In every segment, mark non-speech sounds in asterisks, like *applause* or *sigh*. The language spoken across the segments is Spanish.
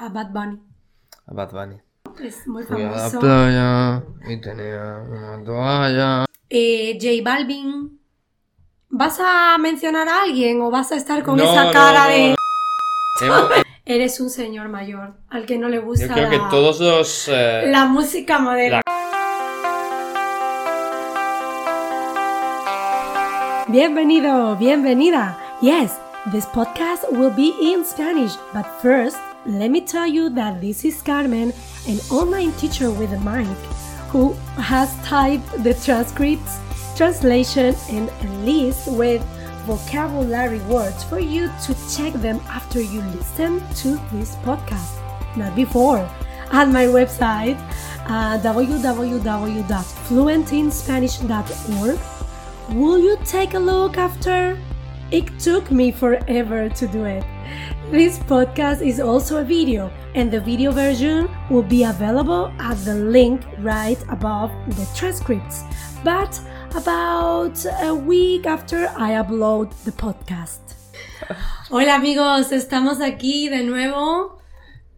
a Bad Bunny. A Bad Bunny. Es muy Fui a la famoso. playa y tenía una toalla. Eh, J Balvin. ¿Vas a mencionar a alguien o vas a estar con No, esa no, cara no, de... *laughs* Hemos- *laughs* Eres un señor mayor al que no le gusta Yo creo que la, todos los... eh, la música moderna. Bienvenido, bienvenida. Yes, this podcast will be in Spanish, but first, let me tell you that this is Carmen, an online teacher with a mic, who has typed the transcripts, translation, and a list with vocabulary words for you to check them after you listen to this podcast, not before. At my website, uh, www.fluentinspanish.org, Will you take a look after? It took me forever to do it. This podcast is also a video, and the video version will be available at the link right above the transcripts, but about a week after I upload the podcast. Hola amigos, estamos aquí de nuevo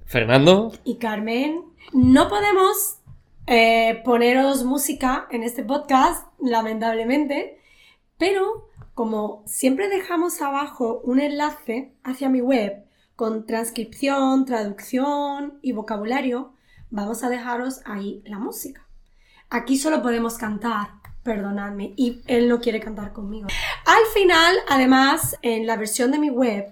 Fernando, y Carmen. No podemos eh, poneros música en este podcast, lamentablemente, pero como siempre dejamos abajo un enlace hacia mi web con transcripción, traducción y vocabulario, vamos a dejaros ahí la música. Aquí solo podemos cantar, perdonadme, y él no quiere cantar conmigo. Al final, además, en la versión de mi web,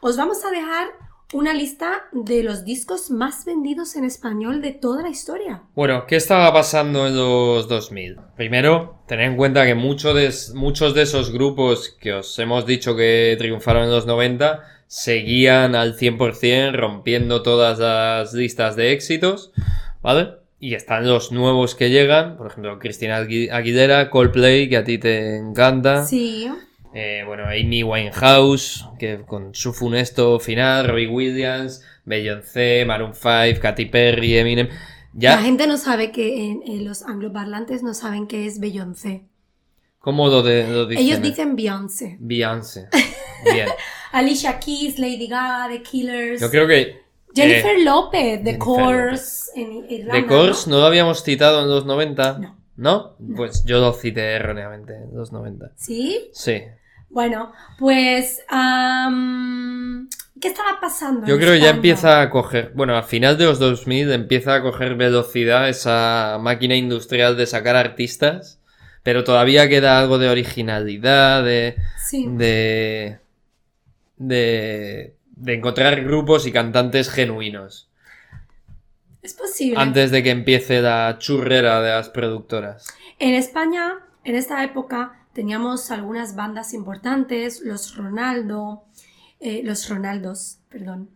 os vamos a dejar una lista de los discos más vendidos en español de toda la historia. Bueno, ¿qué estaba pasando en los 2000? Primero, tened en cuenta que mucho de- muchos de esos grupos que os hemos dicho que triunfaron en los 90 seguían al 100% rompiendo todas las listas de éxitos, ¿vale? Y están los nuevos que llegan, por ejemplo, Cristina Agui- Aguilera, Coldplay, que a ti te encanta. Sí. Eh, bueno, Amy Winehouse, que con su funesto final, Robbie Williams, Beyoncé, Maroon 5, Katy Perry, Eminem. Ya, La gente no sabe que en, en los angloparlantes no saben qué es Beyoncé. ¿cómo lo, de, lo dicen? Ellos dicen Beyoncé. Beyoncé. *laughs* Bien. Alicia Keys, Lady Gaga, The Killers. Yo creo que Jennifer eh, Lopez, The Course en Irlanda. The Course ¿no? no lo habíamos citado en los 90. No. ¿No? Pues yo lo cité erróneamente en los 90. ¿Sí? Sí. Bueno, pues... ¿Qué estaba pasando? Yo creo que ya empieza a coger, bueno, a final de los 2000 empieza a coger velocidad esa máquina industrial de sacar artistas, pero todavía queda algo de originalidad, de, Sí. de, de, de encontrar grupos y cantantes genuinos, Es posible. antes de que empiece la churrera de las productoras. En España, en esta época, teníamos algunas bandas importantes, los Ronaldo, eh, los Ronaldos, perdón,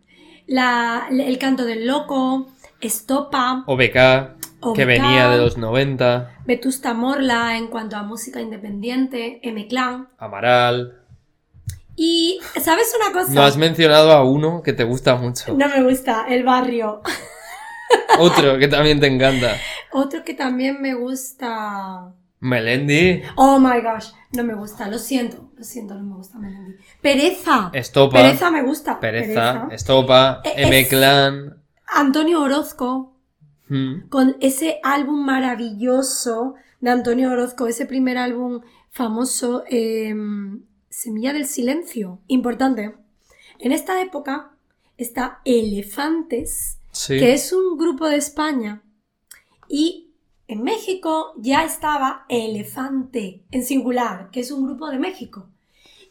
la- el canto del loco, Estopa, OBK, que OBK. venía de los 90, Vetusta Morla en cuanto a música independiente, M-Clan. Amaral. Y, ¿sabes una cosa? No has mencionado a uno que te gusta mucho. No me gusta, El Barrio. Otro que también te encanta. *laughs* Otro que también me gusta... Melendi. Oh my gosh, no me gusta, lo siento, lo siento, no me gusta Melendi. Pereza. Estopa. Pereza me gusta. Pereza, Estopa, Eh, M Clan. Antonio Orozco, Hmm. con ese álbum maravilloso de Antonio Orozco, ese primer álbum famoso, eh, Semilla del Silencio. Importante. En esta época está Elefantes, Sí. que es un grupo de España. Y en México ya estaba Elefante, en singular, que es un grupo de México.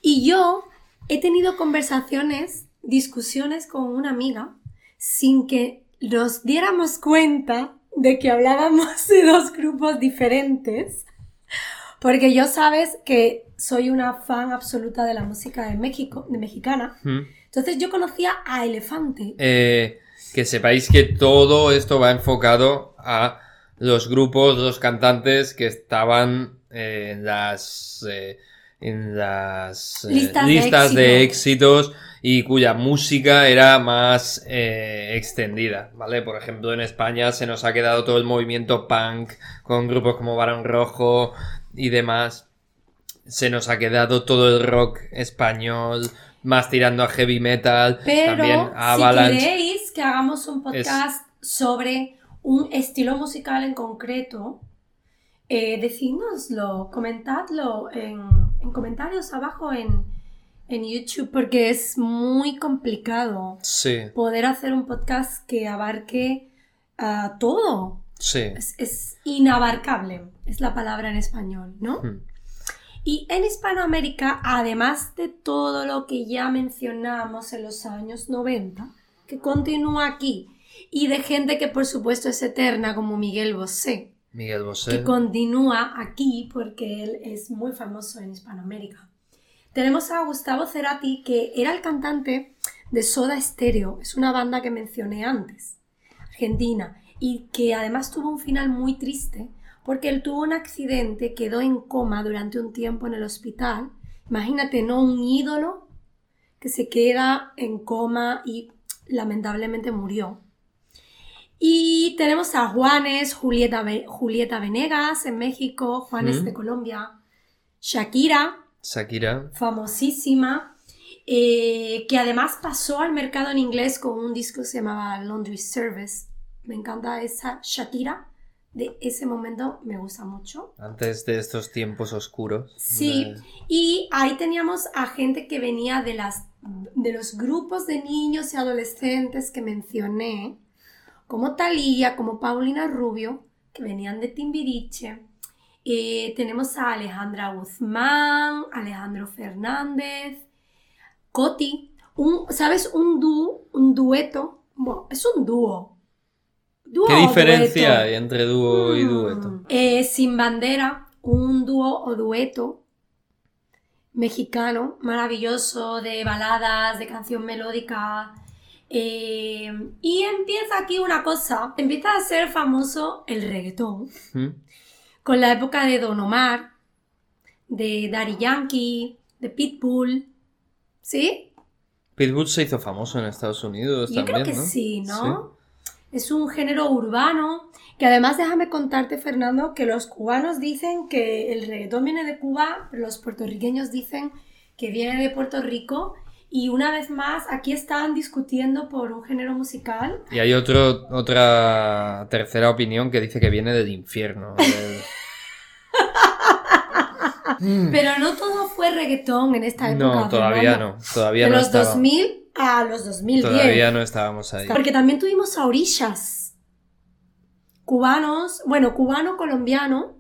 Y yo he tenido conversaciones, discusiones con una amiga, sin que nos diéramos cuenta de que hablábamos de dos grupos diferentes. Porque yo sabes que soy una fan absoluta de la música de México, de mexicana. Hmm. Entonces yo conocía a Elefante. Eh, que sepáis que todo esto va enfocado a los grupos, los cantantes que estaban eh, en las eh, en las eh, Listas de éxitos y cuya música era más extendida, ¿vale? Por ejemplo, en España se nos ha quedado todo el movimiento punk con grupos como Barón Rojo y demás. Se nos ha quedado todo el rock español, más tirando a heavy metal, Pero también a si queréis que hagamos un podcast sobre un estilo musical en concreto, eh, decídnoslo, comentadlo en, en comentarios abajo en, en YouTube porque es muy complicado Sí, poder hacer un podcast que abarque ah, todo. sí. Es, es inabarcable, es la palabra en español, ¿no? Mm. Y en Hispanoamérica, además de todo lo que ya mencionamos en los años 90, que continúa aquí, y de gente que por supuesto es eterna como Miguel Bosé, Miguel que continúa aquí porque él es muy famoso en Hispanoamérica. Tenemos a Gustavo Cerati, que era el cantante de Soda Stereo, es una banda que mencioné antes, argentina, y que además tuvo un final muy triste porque él tuvo un accidente, quedó en coma durante un tiempo en el hospital. Imagínate, ¿no? Un ídolo que se queda en coma y lamentablemente murió. Y tenemos a Juanes, Julieta, Julieta Venegas en México, Juanes Mm. de Colombia, Shakira, Shakira. famosísima, eh, que además pasó al mercado en inglés con un disco que se llamaba Laundry Service. Me encanta esa Shakira, de ese momento me gusta mucho. Antes de estos tiempos oscuros. Sí, de- y ahí teníamos a gente que venía de, las, de los grupos de niños y adolescentes que mencioné, como Thalía, como Paulina Rubio, que venían de Timbiriche. Eh, tenemos a Alejandra Guzmán, Alejandro Fernández, Coti, un, ¿sabes? Un dúo, un dueto, bueno, es un dúo. ¿Dúo ¿Qué diferencia dueto? hay entre dúo y Mm. dueto? Eh, Sin Bandera, un dúo o dueto mexicano maravilloso de baladas, de canción melódica. Eh, y empieza aquí una cosa, empieza a ser famoso el reggaetón ¿Mm? con la época de Don Omar, de Daddy Yankee, de Pitbull, ¿sí? Pitbull se hizo famoso en Estados Unidos Yo también, creo que ¿no? sí, ¿no? Es un género urbano que además déjame contarte, Fernando, que los cubanos dicen que el reggaetón viene de Cuba, pero los puertorriqueños dicen que viene de Puerto Rico. Y una vez más, aquí están discutiendo por un género musical. Y hay otro, otra tercera opinión que dice que viene del infierno. del-. *laughs* Pero no todo fue reggaetón en esta época. No, todavía Fernando. no. Todavía De no los estaba- 2000 a los 2010. Todavía no estábamos ahí. Porque también tuvimos a orillas. Cubanos, bueno, cubano-colombiano,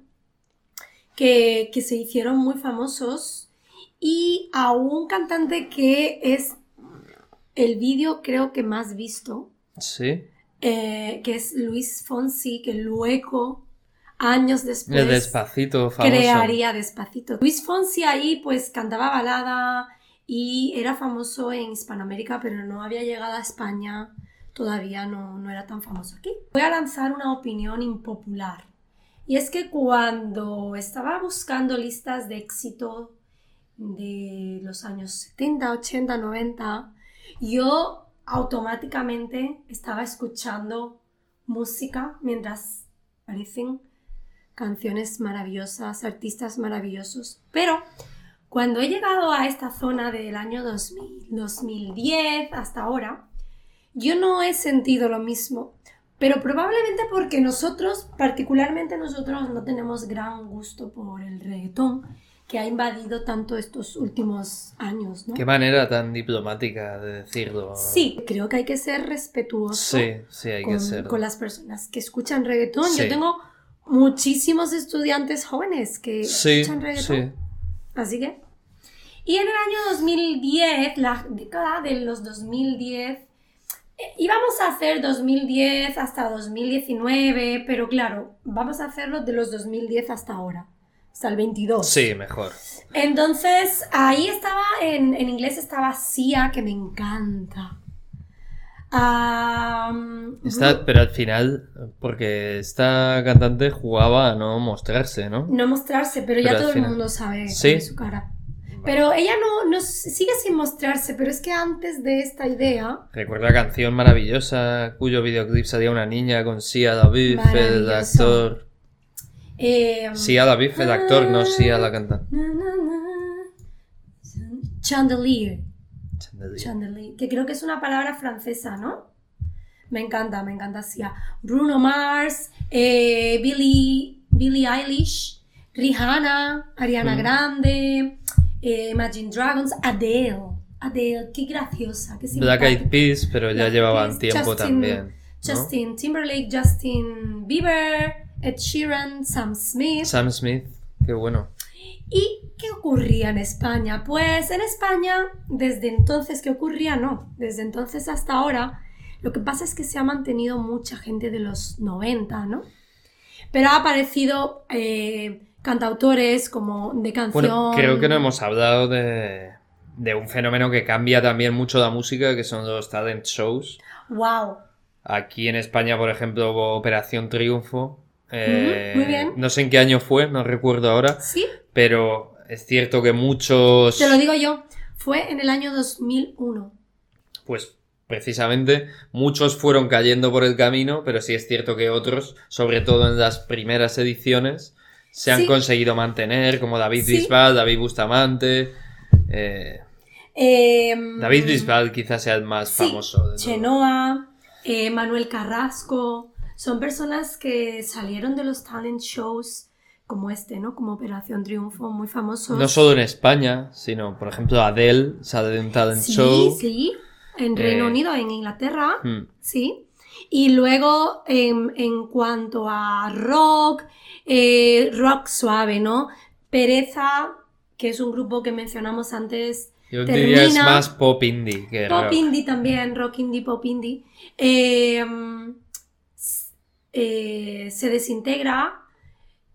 que, que se hicieron muy famosos. Y a un cantante que es el vídeo creo que más visto, Sí. eh, que es Luis Fonsi, que luego, años después, El despacito famoso. crearía Despacito. Luis Fonsi ahí pues cantaba balada y era famoso en Hispanoamérica, pero no había llegado a España, todavía no, no era tan famoso aquí. Voy a lanzar una opinión impopular. Y es que cuando estaba buscando listas de éxito de los años 70, 80, 90, yo automáticamente estaba escuchando música mientras parecen canciones maravillosas, artistas maravillosos. Pero cuando he llegado a esta zona del año 2000, 2010 hasta ahora, yo no he sentido lo mismo. Pero probablemente porque nosotros, particularmente nosotros, no tenemos gran gusto por el reggaetón que ha invadido tanto estos últimos años, ¿no? Qué manera tan diplomática de decirlo. Sí, creo que hay que ser respetuoso Sí, sí, hay que con, ser. con las personas que escuchan reggaetón. Sí. Yo tengo muchísimos estudiantes jóvenes que escuchan reggaetón. sí. Así que. Y en el año 2010, la década de los 2010, eh, íbamos a hacer 2010 hasta 2019, pero claro, vamos a hacerlo de los 2010 hasta ahora, hasta el 22. Sí, mejor. Entonces, ahí estaba, en, en inglés estaba Sia, que me encanta. Está, pero al final, porque esta cantante jugaba a no mostrarse, ¿no? No mostrarse, pero, Pero ya todo el mundo sabe Sí. su cara. Pero ella no, no sigue sin mostrarse, pero es que antes de esta idea, Recuerdo la canción maravillosa cuyo videoclip salía una niña con Sia David, el actor. Eh, Sia David, el actor, no Sia la cantante. Chandelier, chandelier, que creo que es una palabra francesa, ¿no? Me encanta, me encanta Sia. Bruno Mars, eh, Billie, Billie Eilish, Rihanna, Ariana Mm. Grande, eh, Imagine Dragons, Adele. Adele, qué graciosa, qué Black Eyed simpática. Peas, pero ya Black llevaban Peas, tiempo Justin- también. ¿no? Justin Timberlake, Justin Bieber, Ed Sheeran, Sam Smith. Sam Smith, qué bueno. ¿Y qué ocurría en España? Pues en España, desde entonces, ¿qué ocurría? No, desde entonces hasta ahora, lo que pasa es que se ha mantenido mucha gente de los 90, ¿no? Pero ha aparecido eh, cantautores como de canción. Bueno, creo que no hemos hablado de, de un fenómeno que cambia también mucho la música, que son los talent shows. ¡Wow! Aquí en España, por ejemplo, hubo Operación Triunfo. Eh, muy bien. No sé en qué año fue, no recuerdo ahora, Sí, pero es cierto que muchos, te lo digo yo. Fue en el año 2001. pues precisamente, muchos fueron cayendo por el camino, pero sí es cierto que otros, sobre todo en las primeras ediciones, se han Sí. conseguido mantener, como David Sí. Bisbal, David Bustamante. eh, Em, David Bisbal quizás sea el más Sí, famoso. de. Chenoa, eh, Manuel Carrasco, son personas que salieron de los talent shows como este, ¿no? Como Operación Triunfo, muy famosos. No solo en España, sino, por ejemplo, Adele sale de un talent sí, show. sí, en Reino Eh, Unido, en Inglaterra, Mm. sí. Y luego, en, en cuanto a rock, eh, rock suave, ¿no? Pereza, que es un grupo que mencionamos antes, Yo diría es termina- más pop indie que Pop rock. indie también, rock indie, pop indie. Eh, eh, se desintegra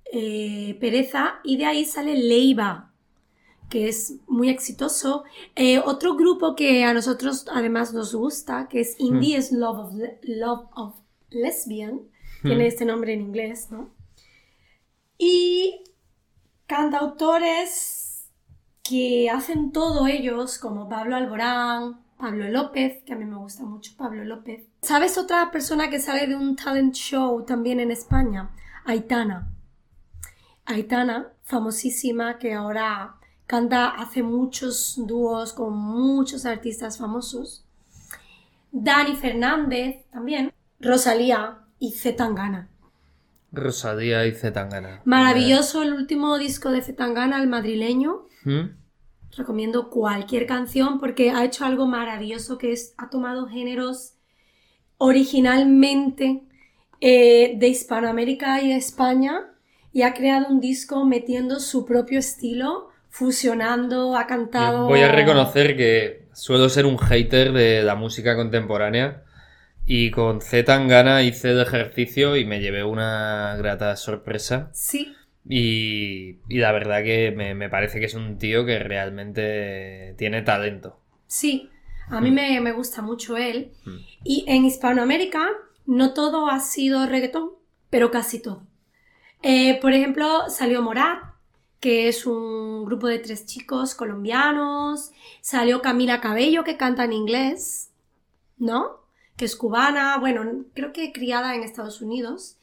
eh, Pereza y de ahí sale Leiva, que es muy exitoso. Eh, otro grupo que a nosotros además nos gusta, que es Indie, es Love of, Love of Lesbian, tiene Hmm. este nombre en inglés, ¿no? Y cantautores que hacen todo ellos, como Pablo Alborán, Pablo López, que a mí me gusta mucho Pablo López. ¿Sabes otra persona que sale de un talent show también en España? Aitana. Aitana, famosísima, que ahora canta, hace muchos dúos con muchos artistas famosos. Dani Fernández también. Rosalía y Zetangana. Rosalía y Zetangana. Maravilloso el último disco de Zetangana, el madrileño. ¿Mm? Recomiendo cualquier canción porque ha hecho algo maravilloso que es, ha tomado géneros originalmente eh, de Hispanoamérica y España y ha creado un disco metiendo su propio estilo, fusionando, ha cantado... voy a reconocer que suelo ser un hater de la música contemporánea y con Z Tangana hice el ejercicio y me llevé una grata sorpresa. Sí, Y, y la verdad que me, me parece que es un tío que realmente tiene talento. sí, a mí Mm. me, me gusta mucho él. Mm. Y en Hispanoamérica no todo ha sido reggaetón, pero casi todo. Eh, por ejemplo, salió Morat, que es un grupo de tres chicos colombianos. Salió Camila Cabello, que canta en inglés, ¿no? Que es cubana, bueno, creo que criada en Estados Unidos.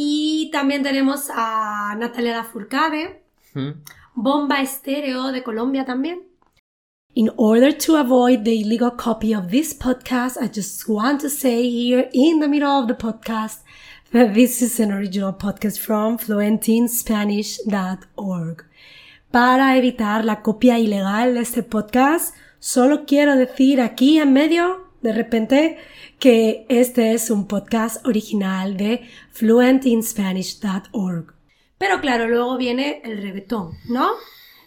Y también tenemos a Natalia Lafourcade, ¿Mm? Bomba Estéreo de Colombia también. In order to avoid the illegal copy of this podcast, I just want to say here in the middle of the podcast that this is an original podcast from fluentinspanish.org. Para evitar la copia ilegal de este podcast, solo quiero decir aquí en medio, de repente, que este es un podcast original de fluentinspanish.org. Pero claro, luego viene el reggaetón, ¿no?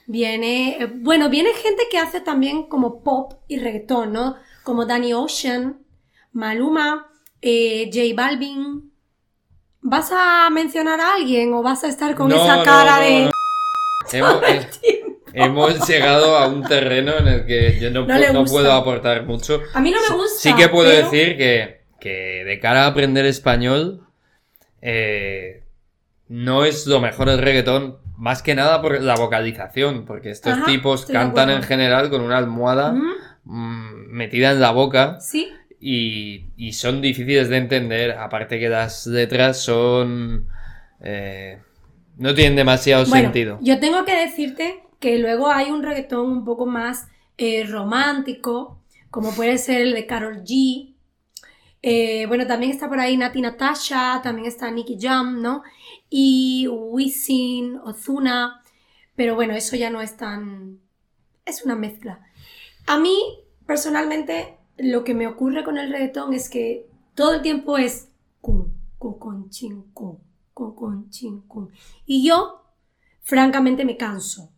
Viene, eh, bueno, viene gente que hace también como pop y reggaetón, ¿no? Como Danny Ocean, Maluma, eh, J Balvin. ¿Vas a mencionar a alguien o vas a estar con No, esa cara no, de... no. *laughs* Hemos, eh, hemos *laughs* llegado a un terreno en el que yo no, No pu- le no gusta. puedo aportar mucho. A mí no me gusta. Sí que puedo pero- decir que, que de cara a aprender español, eh, no es lo mejor el reggaetón, más que nada por la vocalización, porque estos Ajá, tipos cantan en general con una almohada mm, metida en la boca Sí, y, y son difíciles de entender, aparte que las letras son... eh, no tienen demasiado Bueno, sentido. yo tengo que decirte que luego hay un reggaetón un poco más eh, romántico, como puede ser el de Carol G, Eh, bueno, también está por ahí Nati Natasha, también está Nicky Jam, ¿no? Y Wisin, Ozuna. Pero bueno, eso ya no es tan. Es una mezcla. A mí, personalmente, lo que me ocurre con el reggaetón es que todo el tiempo es. Cum, cum, con, chin, cum, cum, con, chin, cum. Y yo, francamente, me canso.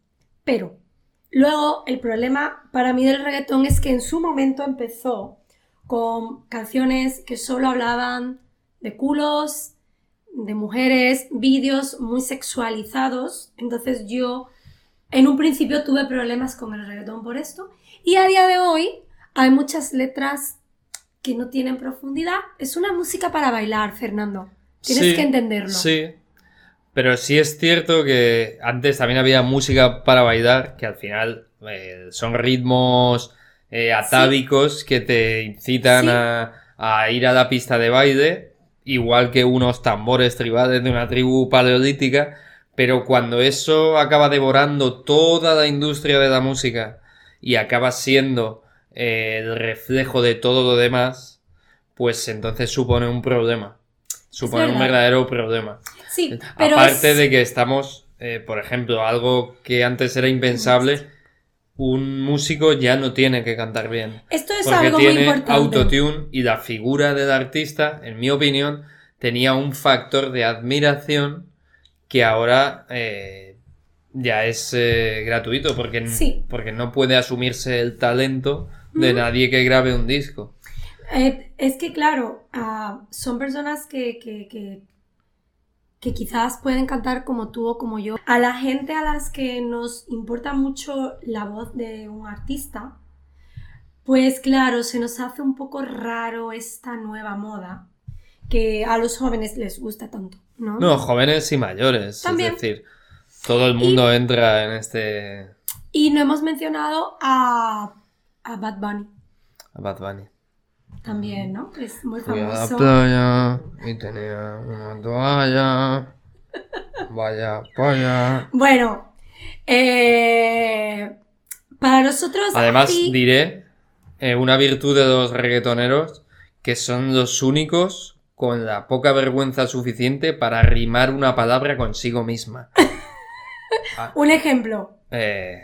Pero luego el problema para mí del reggaetón es que en su momento empezó con canciones que solo hablaban de culos, de mujeres, vídeos muy sexualizados. Entonces yo en un principio tuve problemas con el reggaetón por esto. Y a día de hoy hay muchas letras que no tienen profundidad. Es una música para bailar, Fernando. Tienes Sí, que entenderlo. Sí. Pero sí es cierto que antes también había música para bailar, que al final eh, son ritmos eh, atávicos que te incitan Sí. a, a ir a la pista de baile, igual que unos tambores tribales de una tribu paleolítica, pero cuando eso acaba devorando toda la industria de la música y acaba siendo eh, el reflejo de todo lo demás, pues entonces supone un problema. Supone un verdad. verdadero problema. Sí, pero Aparte es- de que estamos, eh, por ejemplo, algo que antes era impensable, un músico ya no tiene que cantar bien. esto es Porque algo muy tiene importante. autotune y la figura del artista, en mi opinión, tenía un factor de admiración que ahora eh, ya es eh, gratuito porque, Sí. porque no puede asumirse el talento de nadie que grabe un disco. Eh, es que, claro, ah, son personas que, que, que, que quizás pueden cantar como tú o como yo. A la gente a las que nos importa mucho la voz de un artista, pues claro, se nos hace un poco raro esta nueva moda que a los jóvenes les gusta tanto, ¿no? No, jóvenes y mayores, También. es decir, todo el mundo entra en este Y no hemos mencionado a, a Bad Bunny Bad Bunny. También, ¿no? Que es muy Fui a la famoso. playa y tenía una toalla. Vaya polla. Bueno, eh, para nosotros... Además, diré eh, una virtud de los reggaetoneros que son los únicos con la poca vergüenza suficiente para rimar una palabra consigo misma. *laughs* Un ejemplo. Eh,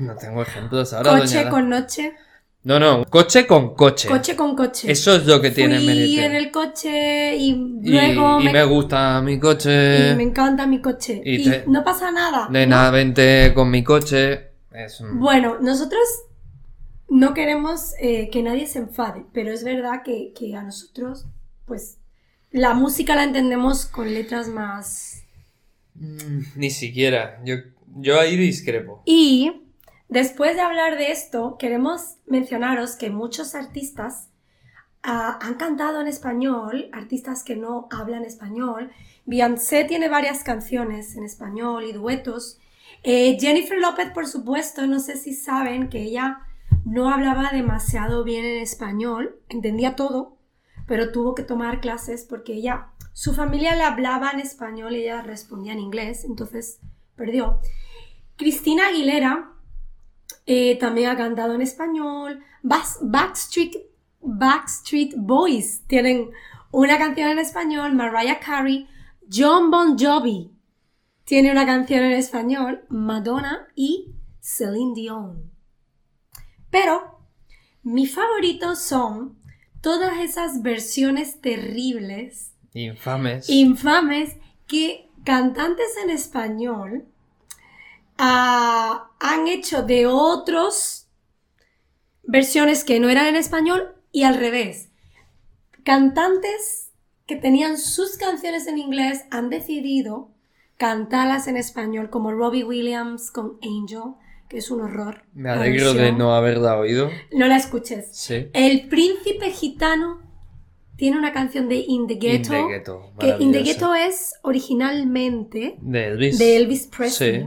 no tengo ejemplos ahora, Coche doña con noche. No, no, coche con coche. Coche con coche. Eso es lo que tiene mérito. en el coche y Y, luego y me, me gusta mi coche. y me encanta mi coche. y Y, te- no pasa nada. Nena, vente con mi coche. Es un- Bueno, nosotros no queremos eh, que nadie se enfade, pero es verdad que, que a nosotros, pues, la música la entendemos con letras más... Mm, Ni siquiera. Yo, yo ahí discrepo. Y después de hablar de esto, queremos mencionaros que muchos artistas ah, han cantado en español, artistas que no hablan español. Beyoncé tiene varias canciones en español y duetos. Eh, Jennifer López, por supuesto, no sé si saben que ella no hablaba demasiado bien en español, entendía todo, pero tuvo que tomar clases porque ella, su familia le hablaba en español y ella respondía en inglés, entonces perdió. Cristina Aguilera eh, también ha cantado en español. Backstreet, Backstreet Boys tienen una canción en español. Mariah Carey, John Bon Jovi tiene una canción en español. Madonna y Celine Dion. Pero mis favoritos son todas esas versiones terribles Infames. infames que cantantes en español ah, han hecho de otros versiones que no eran en español y al revés. Cantantes que tenían sus canciones en inglés han decidido cantarlas en español, como Robbie Williams con Angel, que es un horror. Me alegro de no haberla oído. No la escuches. Sí. El príncipe gitano tiene una canción de In the Ghetto. In the Ghetto, Que In the. Ghetto es originalmente De Elvis. de Elvis Presley. Sí.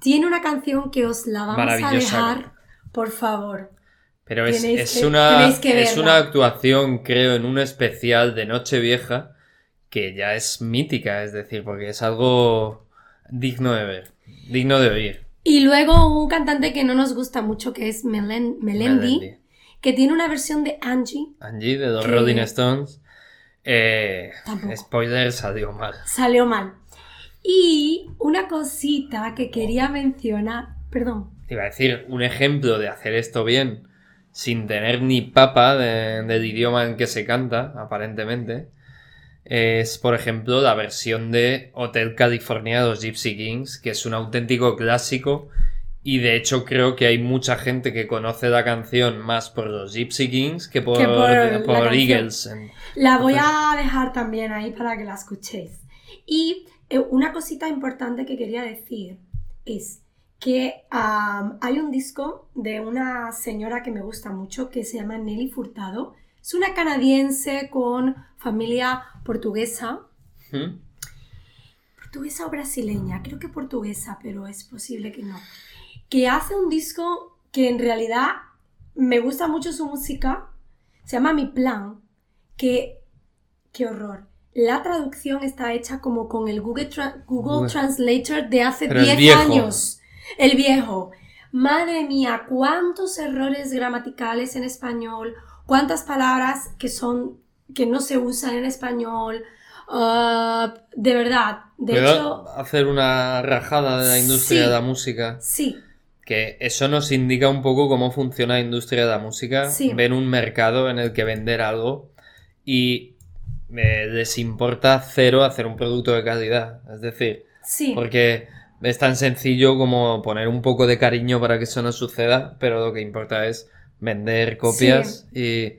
Tiene una canción que os la vamos a dejar, por favor. Pero es, Tenéis es que- una, que es una actuación, creo, en un especial de Nochevieja que ya es mítica, es decir, porque es algo digno de ver, digno de oír. Y luego un cantante que no nos gusta mucho, que es Melen- Melendi, Melendi. que tiene una versión de Angie. Angie, de los Que- Rolling Stones. Eh, spoiler, salió mal. Salió mal. Y una cosita que quería mencionar, perdón, Iba a decir, un ejemplo de hacer esto bien, sin tener ni papa de- del idioma en que se canta, aparentemente, es, por ejemplo, la versión de Hotel California de los Gypsy Kings, que es un auténtico clásico. Y de hecho creo que hay mucha gente que conoce la canción más por los Gypsy Kings que por, Que por la por. Eagles. La voy a dejar también ahí para que la escuchéis. Y una cosita importante que quería decir es que hay un disco de una señora que me gusta mucho que se llama Nelly Furtado. Es una canadiense con familia portuguesa. ¿Mm? Portuguesa o brasileña, creo que portuguesa, pero es posible que no. Que hace un disco que en realidad me gusta mucho su música. Se llama Mi Plan. Que, qué horror. La traducción está hecha como con el Google, Tra- Google Google. Translator de hace Pero el 10 viejo. años. El viejo. Madre mía, cuántos errores gramaticales en español, cuántas palabras que son que no se usan en español. Ah, de verdad, de ¿Puedo hecho, hacer una rajada de la industria Sí. de la música? sí, Que eso nos indica un poco cómo funciona la industria de la música. Sí. Ven un mercado en el que vender algo y eh, les importa cero hacer un producto de calidad. Es decir, sí. porque es tan sencillo como poner un poco de cariño para que eso no suceda, pero lo que importa es vender copias y,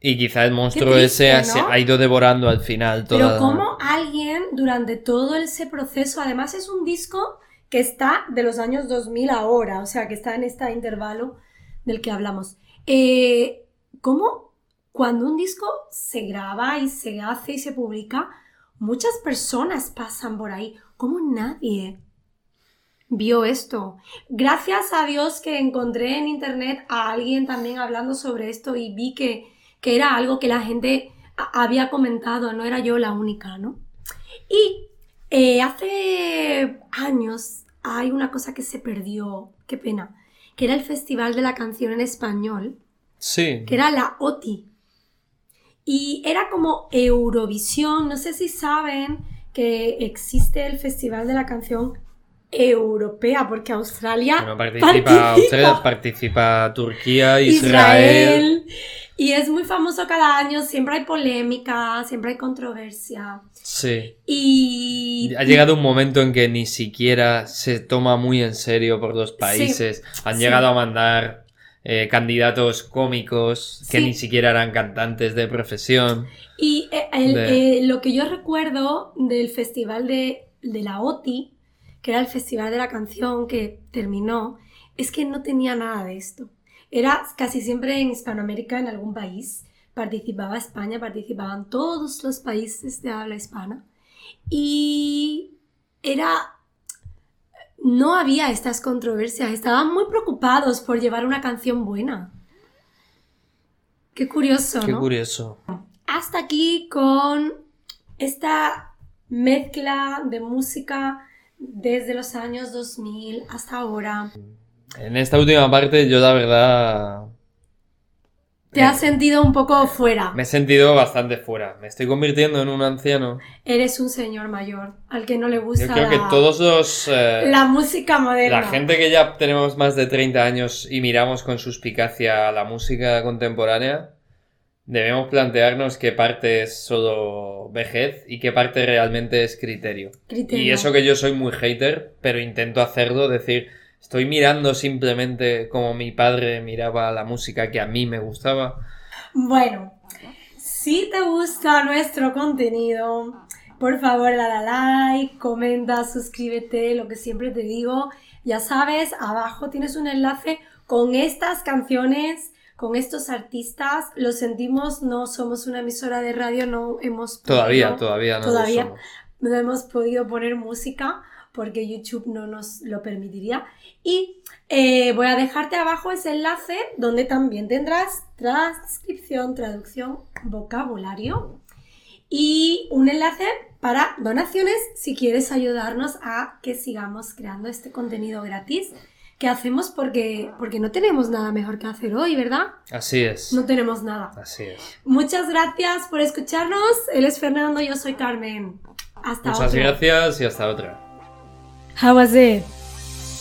y quizá el monstruo triste, ese ha- se ¿no? ha ido devorando al final toda Pero como alguien durante todo ese proceso, además es un disco que está de los años 2000 ahora, o sea, que está en este intervalo del que hablamos. Eh, ¿Cómo cuando un disco se graba y se hace y se publica, muchas personas pasan por ahí? ¿Cómo nadie vio esto? Gracias a Dios que encontré en internet a alguien también hablando sobre esto y vi que, que era algo que la gente había comentado, no era yo la única, ¿no? Y eh, hace años hay una cosa que se perdió, qué pena, que era el Festival de la Canción en Español, Sí. que era la OTI. Y era como Eurovisión, no sé si saben que existe el Festival de la Canción Europea, porque Australia Bueno, participa, Australia, participa Turquía, Israel. Israel. Y es muy famoso cada año, siempre hay polémica, siempre hay controversia. Sí. Y... Ha llegado un momento en que ni siquiera se toma muy en serio por los países. Han sí. llegado a mandar eh, candidatos cómicos que Sí. ni siquiera eran cantantes de profesión. Y eh, el- De- eh, lo que yo recuerdo del festival de, de la OTI, que era el festival de la canción que terminó, es que no tenía nada de esto. Era casi siempre en Hispanoamérica, en algún país. Participaba España, participaban todos los países de habla hispana. Y era... No había estas controversias, estaban muy preocupados por llevar una canción buena. Qué curioso, Qué ¿no? curioso. hasta aquí con esta mezcla de música desde los años 2000 hasta ahora. En esta última parte yo la verdad ¿Te has sentido un poco fuera? me he sentido bastante fuera. Me estoy convirtiendo en un anciano. Eres un señor mayor al que no le gusta Yo creo que todos los... eh, la música moderna. La gente que ya tenemos más de 30 años y miramos con suspicacia la música contemporánea, debemos plantearnos qué parte es solo vejez y qué parte realmente es criterio. Criterio. Y eso que yo soy muy hater, pero intento hacerlo, decir, estoy mirando simplemente como mi padre miraba la música que a mí me gustaba. Bueno, si te gusta nuestro contenido, por favor dale a like, comenta, suscríbete, lo que siempre te digo. Ya sabes, abajo tienes un enlace con estas canciones, con estos artistas. Lo sentimos, no somos una emisora de radio, no hemos Todavía, podido- todavía no todavía no hemos podido poner música porque YouTube no nos lo permitiría. Y eh, voy a dejarte abajo ese enlace donde también tendrás transcripción, traducción, vocabulario y un enlace para donaciones si quieres ayudarnos a que sigamos creando este contenido gratis que hacemos porque, porque no tenemos nada mejor que hacer hoy, ¿verdad? Así es. No tenemos nada. Así es. Muchas gracias por escucharnos. Él es Fernando, yo soy Carmen. Hasta Muchas otra. gracias y hasta otra. How was it?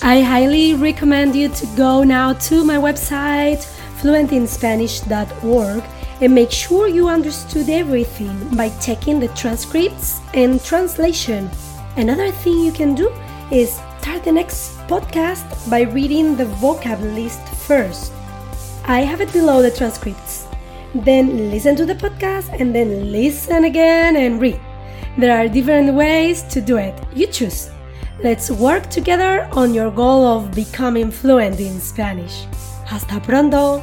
I highly recommend you to go now to my website fluentinspanish.org and make sure you understood everything by checking the transcripts and translation. Another thing you can do is start the next podcast by reading the vocab list first. I have it below the transcripts. Then listen to the podcast and then listen again and read. There are different ways to do it. You choose. Let's work together on your goal of becoming fluent in Spanish. Hasta pronto!